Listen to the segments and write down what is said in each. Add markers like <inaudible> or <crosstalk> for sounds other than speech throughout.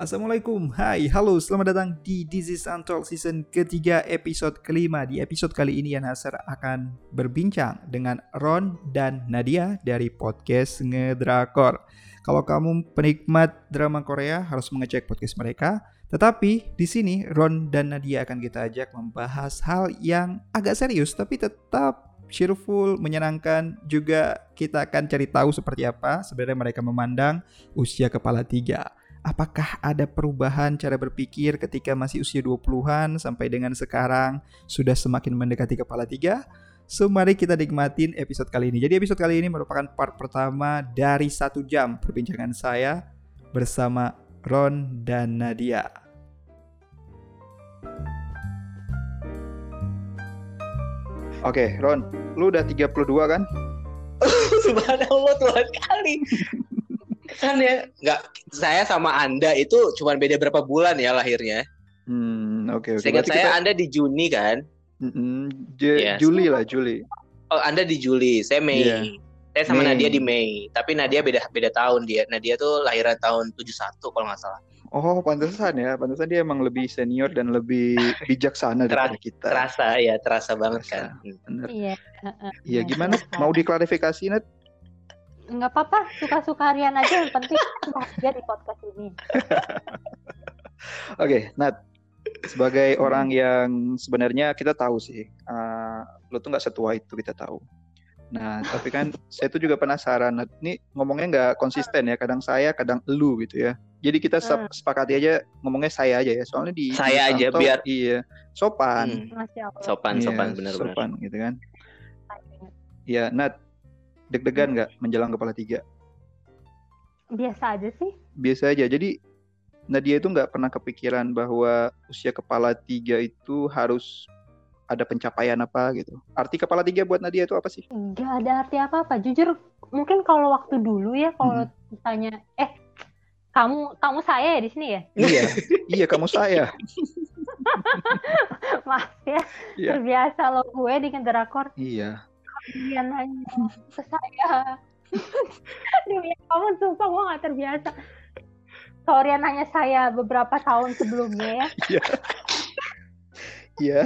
Assalamualaikum, hai, halo, selamat datang di This is Untold season ketiga episode kelima Di episode kali ini Yan Hasar akan berbincang dengan Ron dan Nadia dari podcast Ngedrakor Kalau kamu penikmat drama Korea harus mengecek podcast mereka Tetapi di sini Ron dan Nadia akan kita ajak membahas hal yang agak serius tapi tetap cheerful, menyenangkan. Juga kita akan cari tahu seperti apa sebenarnya mereka memandang usia kepala tiga. Apakah ada perubahan cara berpikir ketika masih usia 20-an sampai dengan sekarang sudah semakin mendekati kepala tiga? So mari kita nikmatin episode kali ini. Jadi episode kali ini merupakan part pertama dari satu jam perbincangan saya bersama Ron dan Nadia. Oke, Ron, lu udah 32 kan? <laughs> Subhanallah Tuhan kali. Kan ya nggak saya sama anda itu cuma beda berapa bulan ya lahirnya hmm oke okay, okay. Seingat saya kita... anda di Juni kan mm-hmm. yeah. Juli lah Juli oh anda di Juli saya Mei yeah. saya sama Mei. Nadia di Mei tapi Nadia beda beda tahun dia Nadia tuh lahiran tahun 71 kalau nggak salah Oh, pantesan ya. Pantesan dia emang lebih senior dan lebih <laughs> bijaksana daripada kita. Terasa ya, terasa banget kan. Bener. Iya. Iya, gimana? Mau diklarifikasi, Nat? Nggak apa-apa suka-suka Rian aja yang penting bahagia di podcast ini. <laughs> Oke okay, Nat sebagai hmm. orang yang sebenarnya kita tahu sih uh, lo tuh nggak setua itu kita tahu. Nah tapi kan saya tuh juga penasaran Nat. Ini ngomongnya nggak konsisten ya kadang saya kadang lu gitu ya. Jadi kita hmm. sepakati aja ngomongnya saya aja ya soalnya di saya di aja biar iya sopan. Hmm. sopan sopan iya, benar-benar. sopan gitu kan. Iya, Nat, deg-degan nggak menjelang kepala tiga? Biasa aja sih. Biasa aja. Jadi Nadia itu nggak pernah kepikiran bahwa usia kepala tiga itu harus ada pencapaian apa gitu. Arti kepala tiga buat Nadia itu apa sih? Nggak ada arti apa-apa. Jujur, mungkin kalau waktu dulu ya, kalau hmm. ditanya, eh kamu kamu saya ya di sini ya? Iya, iya kamu saya. <laughs> Maaf ya, iya. terbiasa lo gue di drakor. Iya kalian hanya ke <laughs> saya <laughs> demi kamu sumpah gue gak terbiasa. Sorian hanya saya beberapa tahun sebelumnya ya. <laughs> Iya. Iya.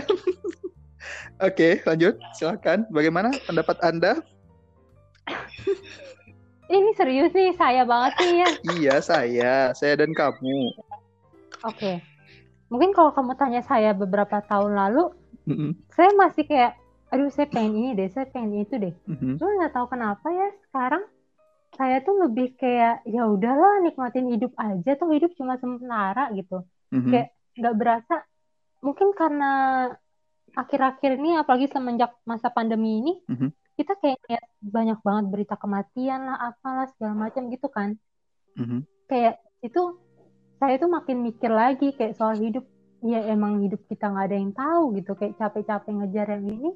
Oke lanjut. Silakan. Bagaimana pendapat anda? Ini serius nih saya banget sih ya. Iya saya. Saya dan kamu. Oke. Okay. mungkin kalau kamu tanya saya beberapa tahun lalu mm -hmm. saya masih kayak aduh saya pengen ini deh saya pengen itu deh mm-hmm. cuma nggak tahu kenapa ya sekarang saya tuh lebih kayak ya udahlah nikmatin hidup aja tuh hidup cuma sementara gitu mm-hmm. kayak nggak berasa mungkin karena akhir-akhir ini apalagi semenjak masa pandemi ini mm-hmm. kita kayak lihat banyak banget berita kematian lah apalah segala macam gitu kan mm-hmm. kayak itu saya tuh makin mikir lagi kayak soal hidup ya emang hidup kita nggak ada yang tahu gitu kayak capek-capek ngejar yang ini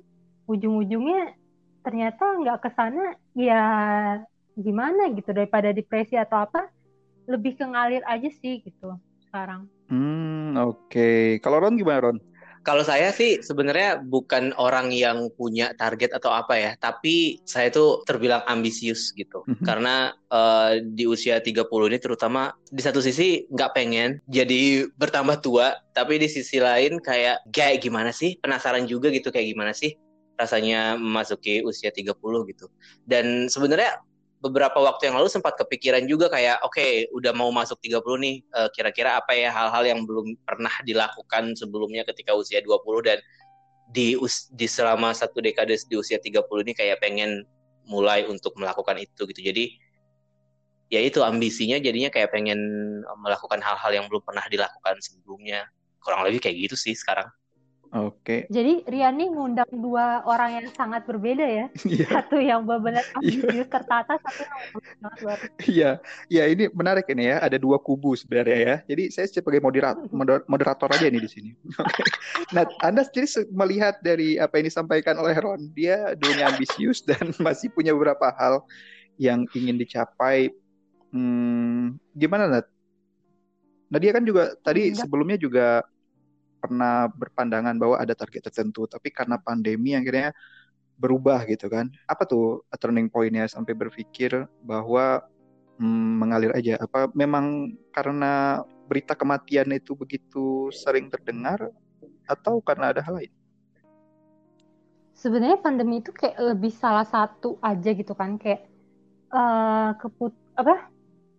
ujung-ujungnya ternyata nggak ke sana ya gimana gitu daripada depresi atau apa lebih ke ngalir aja sih gitu sekarang. Hmm oke. Okay. Kalau Ron gimana Ron? Kalau saya sih sebenarnya bukan orang yang punya target atau apa ya, tapi saya tuh terbilang ambisius gitu. -hmm. Karena uh, di usia 30 ini terutama di satu sisi nggak pengen jadi bertambah tua, tapi di sisi lain kayak kayak gimana sih? Penasaran juga gitu kayak gimana sih rasanya memasuki usia 30 gitu. Dan sebenarnya beberapa waktu yang lalu sempat kepikiran juga kayak oke okay, udah mau masuk 30 nih uh, kira-kira apa ya hal-hal yang belum pernah dilakukan sebelumnya ketika usia 20 dan di us di selama satu dekade di usia 30 ini kayak pengen mulai untuk melakukan itu gitu. Jadi ya itu ambisinya jadinya kayak pengen melakukan hal-hal yang belum pernah dilakukan sebelumnya. Kurang lebih kayak gitu sih sekarang. Oke. Okay. Jadi Riani ngundang dua orang yang sangat berbeda ya. Yeah. Satu yang benar-benar <laughs> iya. ambisius tertata, satu yang sangat luar. Iya, iya ini menarik ini ya. Ada dua kubu sebenarnya ya. Jadi saya sebagai moderator, moderator aja nih di sini. <laughs> Okay. Nah, Anda sendiri melihat dari apa yang disampaikan oleh Ron, dia dulunya ambisius dan <laughs> masih punya beberapa hal yang ingin dicapai. Hmm, gimana Nat? Nah dia kan juga tadi Enggak. sebelumnya juga pernah berpandangan bahwa ada target tertentu, tapi karena pandemi akhirnya berubah gitu kan. Apa tuh turning pointnya sampai berpikir bahwa hmm, mengalir aja? Apa memang karena berita kematian itu begitu sering terdengar atau karena ada hal lain? Sebenarnya pandemi itu kayak lebih salah satu aja gitu kan kayak uh, keput apa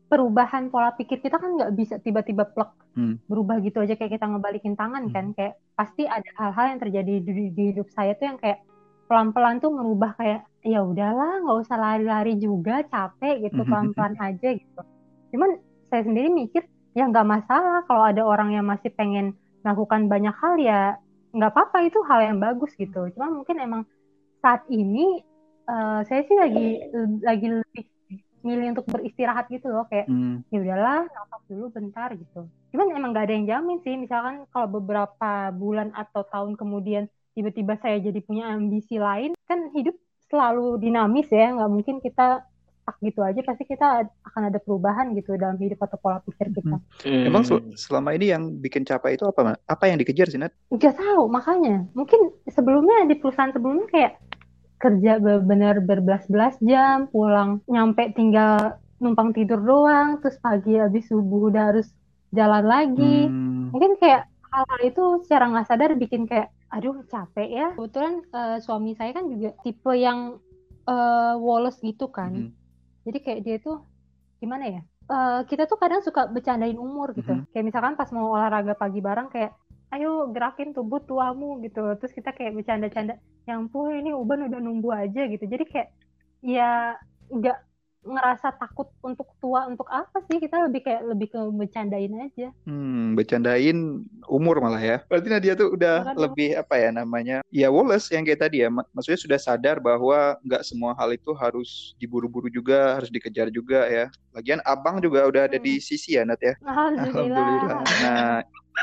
perubahan pola pikir kita kan nggak bisa tiba-tiba plek hmm. berubah gitu aja kayak kita ngebalikin tangan hmm. kan kayak pasti ada hal-hal yang terjadi di, di hidup saya tuh yang kayak pelan-pelan tuh merubah kayak ya udahlah nggak usah lari-lari juga capek gitu hmm. pelan-pelan aja gitu cuman saya sendiri mikir ya nggak masalah kalau ada orang yang masih pengen melakukan banyak hal ya nggak apa-apa itu hal yang bagus gitu cuma mungkin emang saat ini uh, saya sih lagi lagi lebih milih untuk beristirahat gitu loh kayak hmm. ya udahlah nafas dulu bentar gitu cuman emang nggak ada yang jamin sih misalkan kalau beberapa bulan atau tahun kemudian tiba-tiba saya jadi punya ambisi lain kan hidup selalu dinamis ya nggak mungkin kita stuck gitu aja pasti kita akan ada perubahan gitu dalam hidup atau pola pikir kita. Hmm. Emang sel selama ini yang bikin capek itu apa? Apa yang dikejar sih Nat? Gak tahu makanya. Mungkin sebelumnya di perusahaan sebelumnya kayak kerja benar berbelas-belas jam, pulang nyampe tinggal numpang tidur doang, terus pagi habis subuh udah harus jalan lagi. Hmm. Mungkin kayak hal-hal itu secara nggak sadar bikin kayak aduh capek ya. Kebetulan uh, suami saya kan juga tipe yang uh, Wallace gitu kan. Hmm jadi kayak dia tuh gimana ya uh, kita tuh kadang suka bercandain umur gitu mm -hmm. kayak misalkan pas mau olahraga pagi bareng kayak ayo gerakin tubuh tuamu gitu. Terus kita kayak bercanda-canda yang pun ini uban udah nunggu aja gitu. Jadi kayak ya nggak ngerasa takut untuk tua untuk apa sih? Kita lebih kayak lebih ke bercandain aja. Hmm bercandain umur malah ya. Berarti Nadia tuh udah Bukan lebih apa ya namanya? Ya Wallace yang kayak tadi ya. Maksudnya sudah sadar bahwa nggak semua hal itu harus diburu-buru juga harus dikejar juga ya. Lagian abang juga udah ada hmm. di sisi ya Nat ya. Alhamdulillah, Alhamdulillah. nah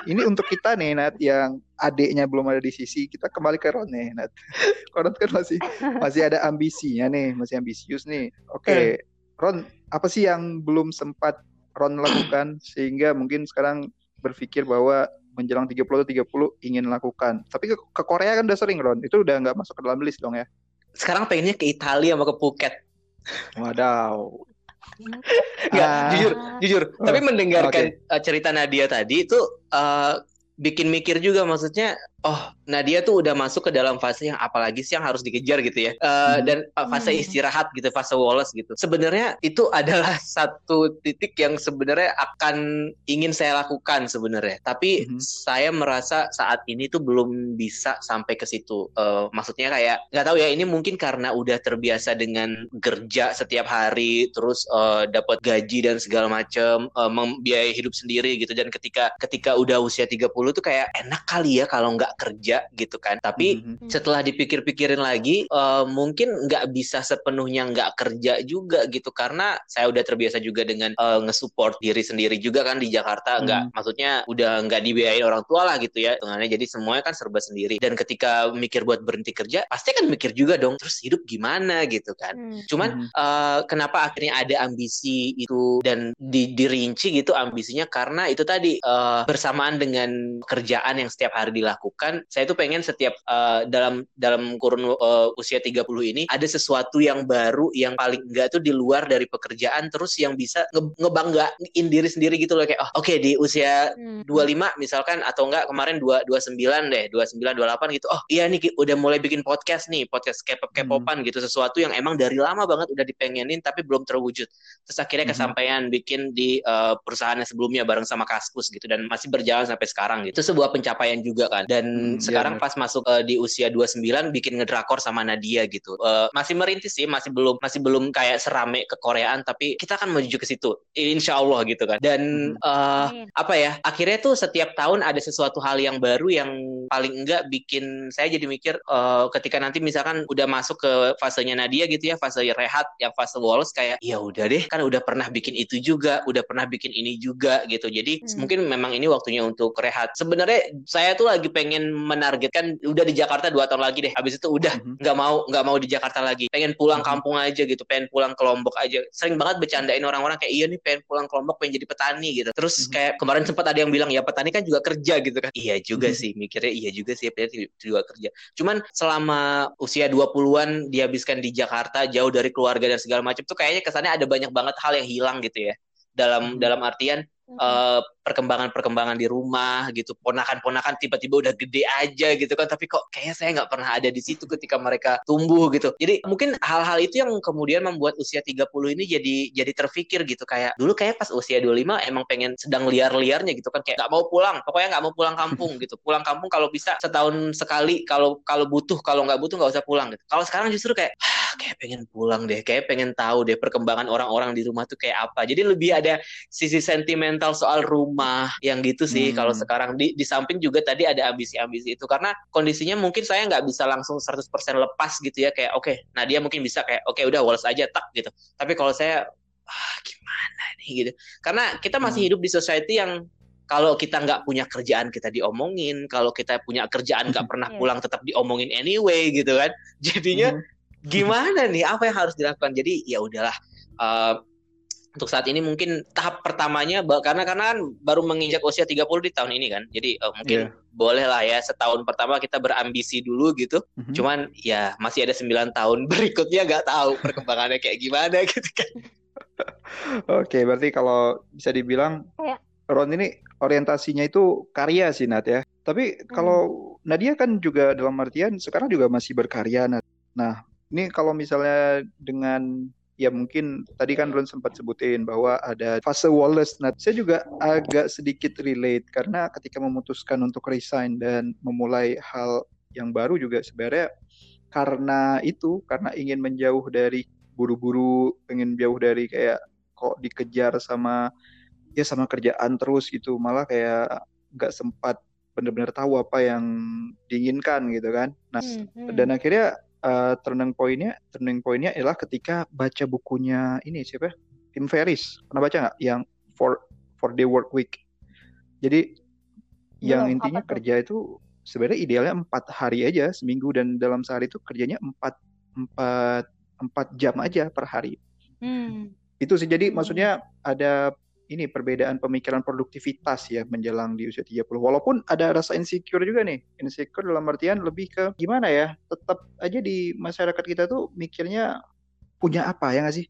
ini untuk kita nih Nat yang adiknya belum ada di sisi kita kembali ke Ron nih Nat. <laughs> Ron kan masih masih ada ambisinya nih masih ambisius nih. Oke okay. Eh. Ron apa sih yang belum sempat Ron lakukan sehingga mungkin sekarang berpikir bahwa menjelang 30 atau 30 ingin lakukan? Tapi ke, ke Korea kan udah sering Ron. Itu udah nggak masuk ke dalam list dong ya? Sekarang pengennya ke Italia sama ke Phuket. Wadaw Enggak, ah. jujur, jujur. Oh, Tapi mendengarkan okay. uh, cerita Nadia tadi itu uh, bikin mikir juga maksudnya oh Nadia tuh udah masuk ke dalam fase yang apalagi sih yang harus dikejar gitu ya uh, hmm. dan uh, fase hmm. istirahat gitu fase Wallace gitu sebenarnya itu <laughs> adalah satu titik yang sebenarnya akan ingin saya lakukan sebenarnya tapi hmm. saya merasa saat ini tuh belum bisa sampai ke situ uh, maksudnya kayak nggak tahu ya ini mungkin karena udah terbiasa dengan kerja setiap hari terus uh, dapat gaji dan segala macam uh, membiayai hidup sendiri gitu dan ketika ketika udah usia 30 tuh kayak enak kali ya kalau nggak kerja gitu kan. Tapi mm-hmm. setelah dipikir-pikirin lagi uh, mungkin nggak bisa sepenuhnya nggak kerja juga gitu. Karena saya udah terbiasa juga dengan uh, ngesupport diri sendiri juga kan di Jakarta. Nggak mm-hmm. maksudnya udah nggak dibiayain orang tua lah gitu ya tengahnya jadi semuanya kan serba sendiri. Dan ketika mikir buat berhenti kerja pasti kan mikir juga dong terus hidup gimana? gitu kan. Mm-hmm. cuman uh, kenapa akhirnya ada ambisi itu dan di, dirinci gitu ambisinya? Karena itu tadi uh, bersamaan dengan kerjaan yang setiap hari dilakukan kan saya tuh pengen setiap uh, dalam dalam kurun uh, usia 30 ini ada sesuatu yang baru yang paling enggak tuh di luar dari pekerjaan terus yang bisa nge ngebanggain diri sendiri gitu loh kayak oh oke okay, di usia hmm. 25 misalkan atau enggak kemarin 2 29 deh 29 28 gitu oh iya nih udah mulai bikin podcast nih podcast K-pop K-popan hmm. gitu sesuatu yang emang dari lama banget udah dipengenin tapi belum terwujud terus akhirnya hmm. kesampaian bikin di uh, perusahaan sebelumnya bareng sama Kaskus gitu dan masih berjalan sampai sekarang gitu itu sebuah pencapaian juga kan dan hmm, sekarang iya, pas masuk uh, di usia 29 bikin ngedrakor sama Nadia gitu. Uh, masih merintis sih, masih belum masih belum kayak serame ke Koreaan tapi kita akan menuju ke situ. Insya Allah gitu kan. Dan uh, apa ya? Akhirnya tuh setiap tahun ada sesuatu hal yang baru yang paling enggak bikin saya jadi mikir uh, ketika nanti misalkan udah masuk ke fasenya Nadia gitu ya, fase rehat, yang fase Wallace kayak ya udah deh kan udah pernah bikin itu juga, udah pernah bikin ini juga gitu. Jadi hmm. mungkin memang ini waktunya untuk rehat. Sebenarnya saya tuh lagi pengen menargetkan udah di Jakarta dua tahun lagi deh. Habis itu udah mhm. nggak mm -hmm. mau nggak mau di Jakarta lagi. Pengen pulang mm -hmm. kampung aja gitu. Pengen pulang ke Lombok aja. Sering banget bercandain orang-orang kayak iya nih pengen pulang ke Lombok pengen jadi petani gitu. Terus mm -hmm. kayak kemarin sempat ada yang bilang ya petani kan juga kerja gitu kan. Iya juga mm -hmm. sih mikirnya iya juga sih petani juga kerja. Cuman selama usia 20-an dihabiskan di Jakarta jauh dari keluarga dan segala macam tuh kayaknya kesannya ada banyak banget hal yang hilang gitu ya dalam hmm. dalam artian uh, perkembangan-perkembangan di rumah gitu ponakan-ponakan tiba-tiba udah gede aja gitu kan tapi kok kayaknya saya nggak pernah ada di situ ketika mereka tumbuh gitu. Jadi mungkin hal-hal itu yang kemudian membuat usia 30 ini jadi jadi terfikir gitu. Kayak dulu kayak pas usia 25 emang pengen sedang liar-liarnya gitu kan kayak nggak mau pulang pokoknya nggak mau pulang kampung <laughs> gitu. Pulang kampung kalau bisa setahun sekali kalau kalau butuh kalau nggak butuh nggak usah pulang gitu. Kalau sekarang justru kayak ah, kayak pengen pulang deh kayak pengen tahu deh perkembangan orang-orang di rumah tuh kayak apa. Jadi lebih ada sisi sentimental soal rumah yang gitu sih hmm. kalau sekarang. Di di samping juga tadi ada ambisi-ambisi itu. Karena kondisinya mungkin saya nggak bisa langsung 100% lepas gitu ya. Kayak oke okay, nah dia mungkin bisa kayak oke okay, udah wales aja tak gitu. Tapi kalau saya ah, gimana nih? gitu. Karena kita masih hmm. hidup di society yang kalau kita nggak punya kerjaan kita diomongin. Kalau kita punya kerjaan nggak pernah iya. <laughs> pulang tetap diomongin anyway gitu kan. Jadinya hmm. gimana nih? Apa yang harus dilakukan? Jadi ya udahlah uh, untuk saat ini mungkin tahap pertamanya karena karena kan baru menginjak usia 30 di tahun ini kan. Jadi uh, mungkin yeah. boleh lah ya setahun pertama kita berambisi dulu gitu. Mm-hmm. Cuman ya masih ada 9 tahun <laughs> berikutnya nggak tahu perkembangannya kayak gimana gitu kan. <laughs> Oke, okay, berarti kalau bisa dibilang yeah. Ron ini orientasinya itu karya sih Nat ya. Tapi kalau hmm. Nadia kan juga dalam artian sekarang juga masih berkarya Nat. Nah, ini kalau misalnya dengan ya mungkin tadi kan Ron sempat sebutin bahwa ada fase Wallace. Nah, saya juga agak sedikit relate karena ketika memutuskan untuk resign dan memulai hal yang baru juga sebenarnya karena itu, karena ingin menjauh dari buru-buru, pengen jauh dari kayak kok dikejar sama ya sama kerjaan terus gitu, malah kayak nggak sempat benar-benar tahu apa yang diinginkan gitu kan. Nah, hmm, hmm. dan akhirnya uh, turning pointnya turning pointnya adalah ketika baca bukunya ini siapa Tim Ferris. Pernah baca nggak? Yang for for the work week. Jadi yang intinya kerja itu sebenarnya idealnya empat hari aja seminggu dan dalam sehari itu kerjanya empat empat empat jam aja per hari. Hmm. itu sih. Jadi maksudnya ada ini perbedaan pemikiran produktivitas ya menjelang di usia 30. Walaupun ada rasa insecure juga nih. Insecure dalam artian lebih ke gimana ya? Tetap aja di masyarakat kita tuh mikirnya punya apa ya nggak sih?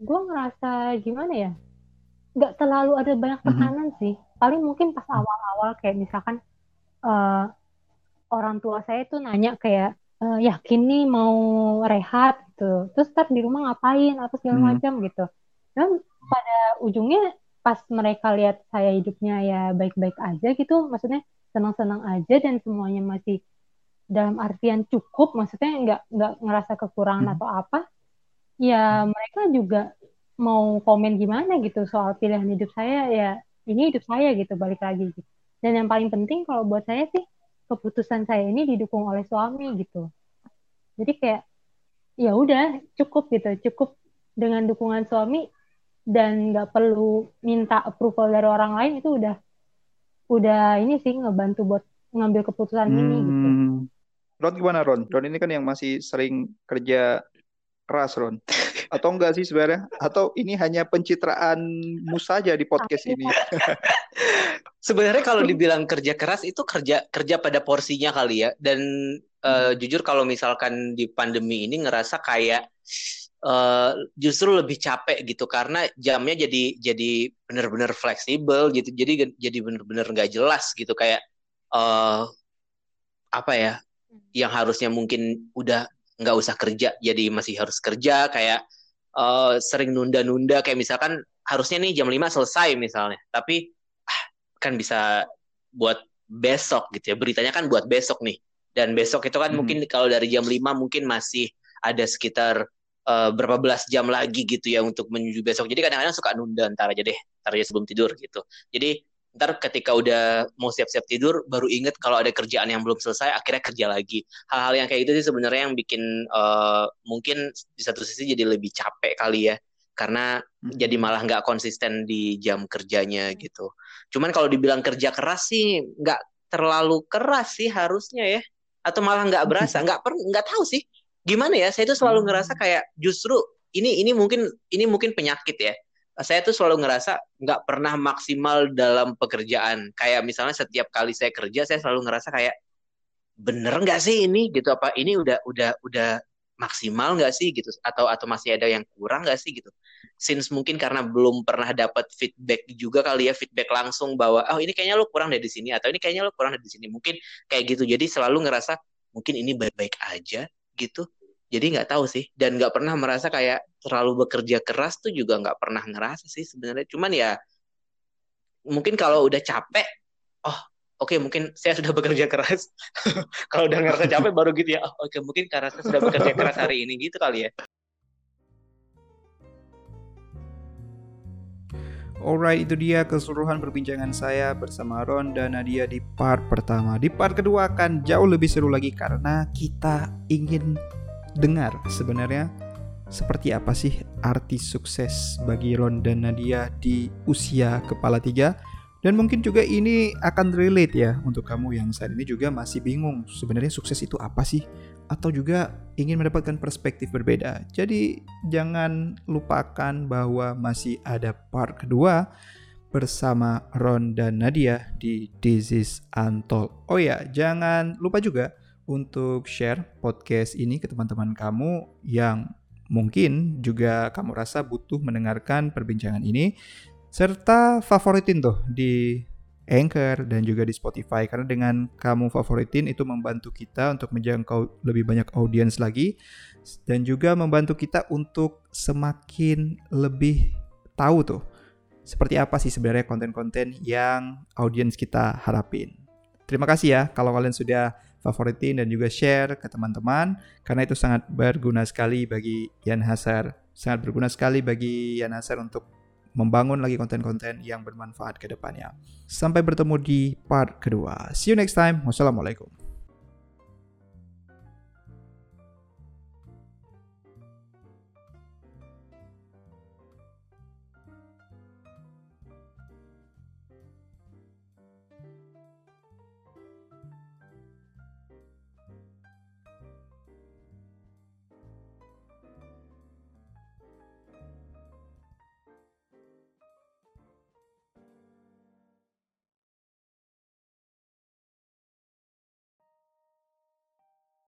Gue ngerasa gimana ya? Gak terlalu ada banyak mhm. tekanan mm -hmm. sih. Paling mungkin pas awal-awal kayak misalkan uh, orang tua saya tuh nanya kayak uh, yakin nih mau rehat gitu. Terus ntar di rumah ngapain atau segala hmm. macam gitu. Dan pada ujungnya pas mereka lihat saya hidupnya ya baik-baik aja gitu maksudnya senang-senang aja dan semuanya masih dalam artian cukup maksudnya nggak nggak ngerasa kekurangan hmm. atau apa ya mereka juga mau komen gimana gitu soal pilihan hidup saya ya ini hidup saya gitu balik lagi gitu dan yang paling penting kalau buat saya sih keputusan saya ini didukung oleh suami gitu jadi kayak ya udah cukup gitu cukup dengan dukungan suami dan nggak perlu minta approval dari orang lain itu udah udah ini sih ngebantu buat ngambil keputusan hmm. ini gitu. Ron gimana Ron? Ron ini kan yang masih sering kerja keras Ron. <laughs> Atau enggak sih sebenarnya? Atau ini hanya pencitraanmu saja di podcast ini? <laughs> sebenarnya kalau dibilang kerja keras itu kerja kerja pada porsinya kali ya. Dan uh, jujur kalau misalkan di pandemi ini ngerasa kayak uh, justru lebih capek gitu karena jamnya jadi jadi benar-benar fleksibel gitu. Jadi jadi benar-benar nggak jelas gitu kayak uh, apa ya yang harusnya mungkin udah nggak usah kerja jadi masih harus kerja kayak uh, sering nunda-nunda kayak misalkan harusnya nih jam 5 selesai misalnya tapi ah, kan bisa buat besok gitu ya. Beritanya kan buat besok nih. Dan besok itu kan hmm. mungkin kalau dari jam 5 mungkin masih ada sekitar uh, berapa belas jam lagi gitu ya untuk menuju besok. Jadi kadang-kadang suka nunda ntar aja deh, ntar aja sebelum tidur gitu. Jadi ntar ketika udah mau siap-siap tidur baru inget kalau ada kerjaan yang belum selesai akhirnya kerja lagi hal-hal yang kayak gitu sih sebenarnya yang bikin uh, mungkin di satu sisi jadi lebih capek kali ya karena hmm. jadi malah nggak konsisten di jam kerjanya gitu cuman kalau dibilang kerja keras sih nggak terlalu keras sih harusnya ya atau malah nggak berasa <laughs> nggak per nggak tahu sih gimana ya saya tuh selalu ngerasa hmm. kayak justru ini ini mungkin ini mungkin penyakit ya. Saya tuh selalu ngerasa nggak pernah maksimal dalam pekerjaan. Kayak misalnya setiap kali saya kerja saya selalu ngerasa kayak bener nggak sih ini? Gitu apa ini udah udah udah maksimal nggak sih? Gitu atau atau masih ada yang kurang nggak sih? Gitu. Since mungkin karena belum pernah dapat feedback juga kali ya feedback langsung bahwa oh ini kayaknya lo kurang dari sini atau ini kayaknya lo kurang dari sini mungkin kayak gitu. Jadi selalu ngerasa mungkin ini baik-baik aja gitu jadi nggak tahu sih dan nggak pernah merasa kayak terlalu bekerja keras tuh juga nggak pernah ngerasa sih sebenarnya cuman ya mungkin kalau udah capek oh oke okay, mungkin saya sudah <laughs> bekerja keras. <laughs> Kalau udah ngerasa capek baru gitu ya. Oh, oke okay, mungkin karena saya sudah bekerja keras hari ini gitu kali ya. Alright, itu dia keseluruhan perbincangan saya bersama Ron dan Nadia di part pertama. Di part kedua akan jauh lebih seru lagi karena kita ingin dengar sebenarnya seperti apa sih arti sukses bagi Ron dan Nadia di usia kepala tiga dan mungkin juga ini akan relate ya untuk kamu yang saat ini juga masih bingung sebenarnya sukses itu apa sih? Atau juga ingin mendapatkan perspektif berbeda. Jadi jangan lupakan bahwa masih ada part kedua bersama Ron dan Nadia di This is Untold. Oh ya, jangan lupa juga untuk share podcast ini ke teman-teman kamu yang mungkin juga kamu rasa butuh mendengarkan perbincangan ini serta favoritin tuh di Anchor dan juga di Spotify karena dengan kamu favoritin itu membantu kita untuk menjangkau lebih banyak audiens lagi dan juga membantu kita untuk semakin lebih tahu tuh seperti apa sih sebenarnya konten-konten yang audiens kita harapin. Terima kasih ya kalau kalian sudah favoritin dan juga share ke teman-teman karena itu sangat berguna sekali bagi Yan Hasar. Sangat berguna sekali bagi Yan Hasar untuk membangun lagi konten-konten yang bermanfaat ke depannya. Sampai bertemu di part kedua. See you next time. Wassalamualaikum.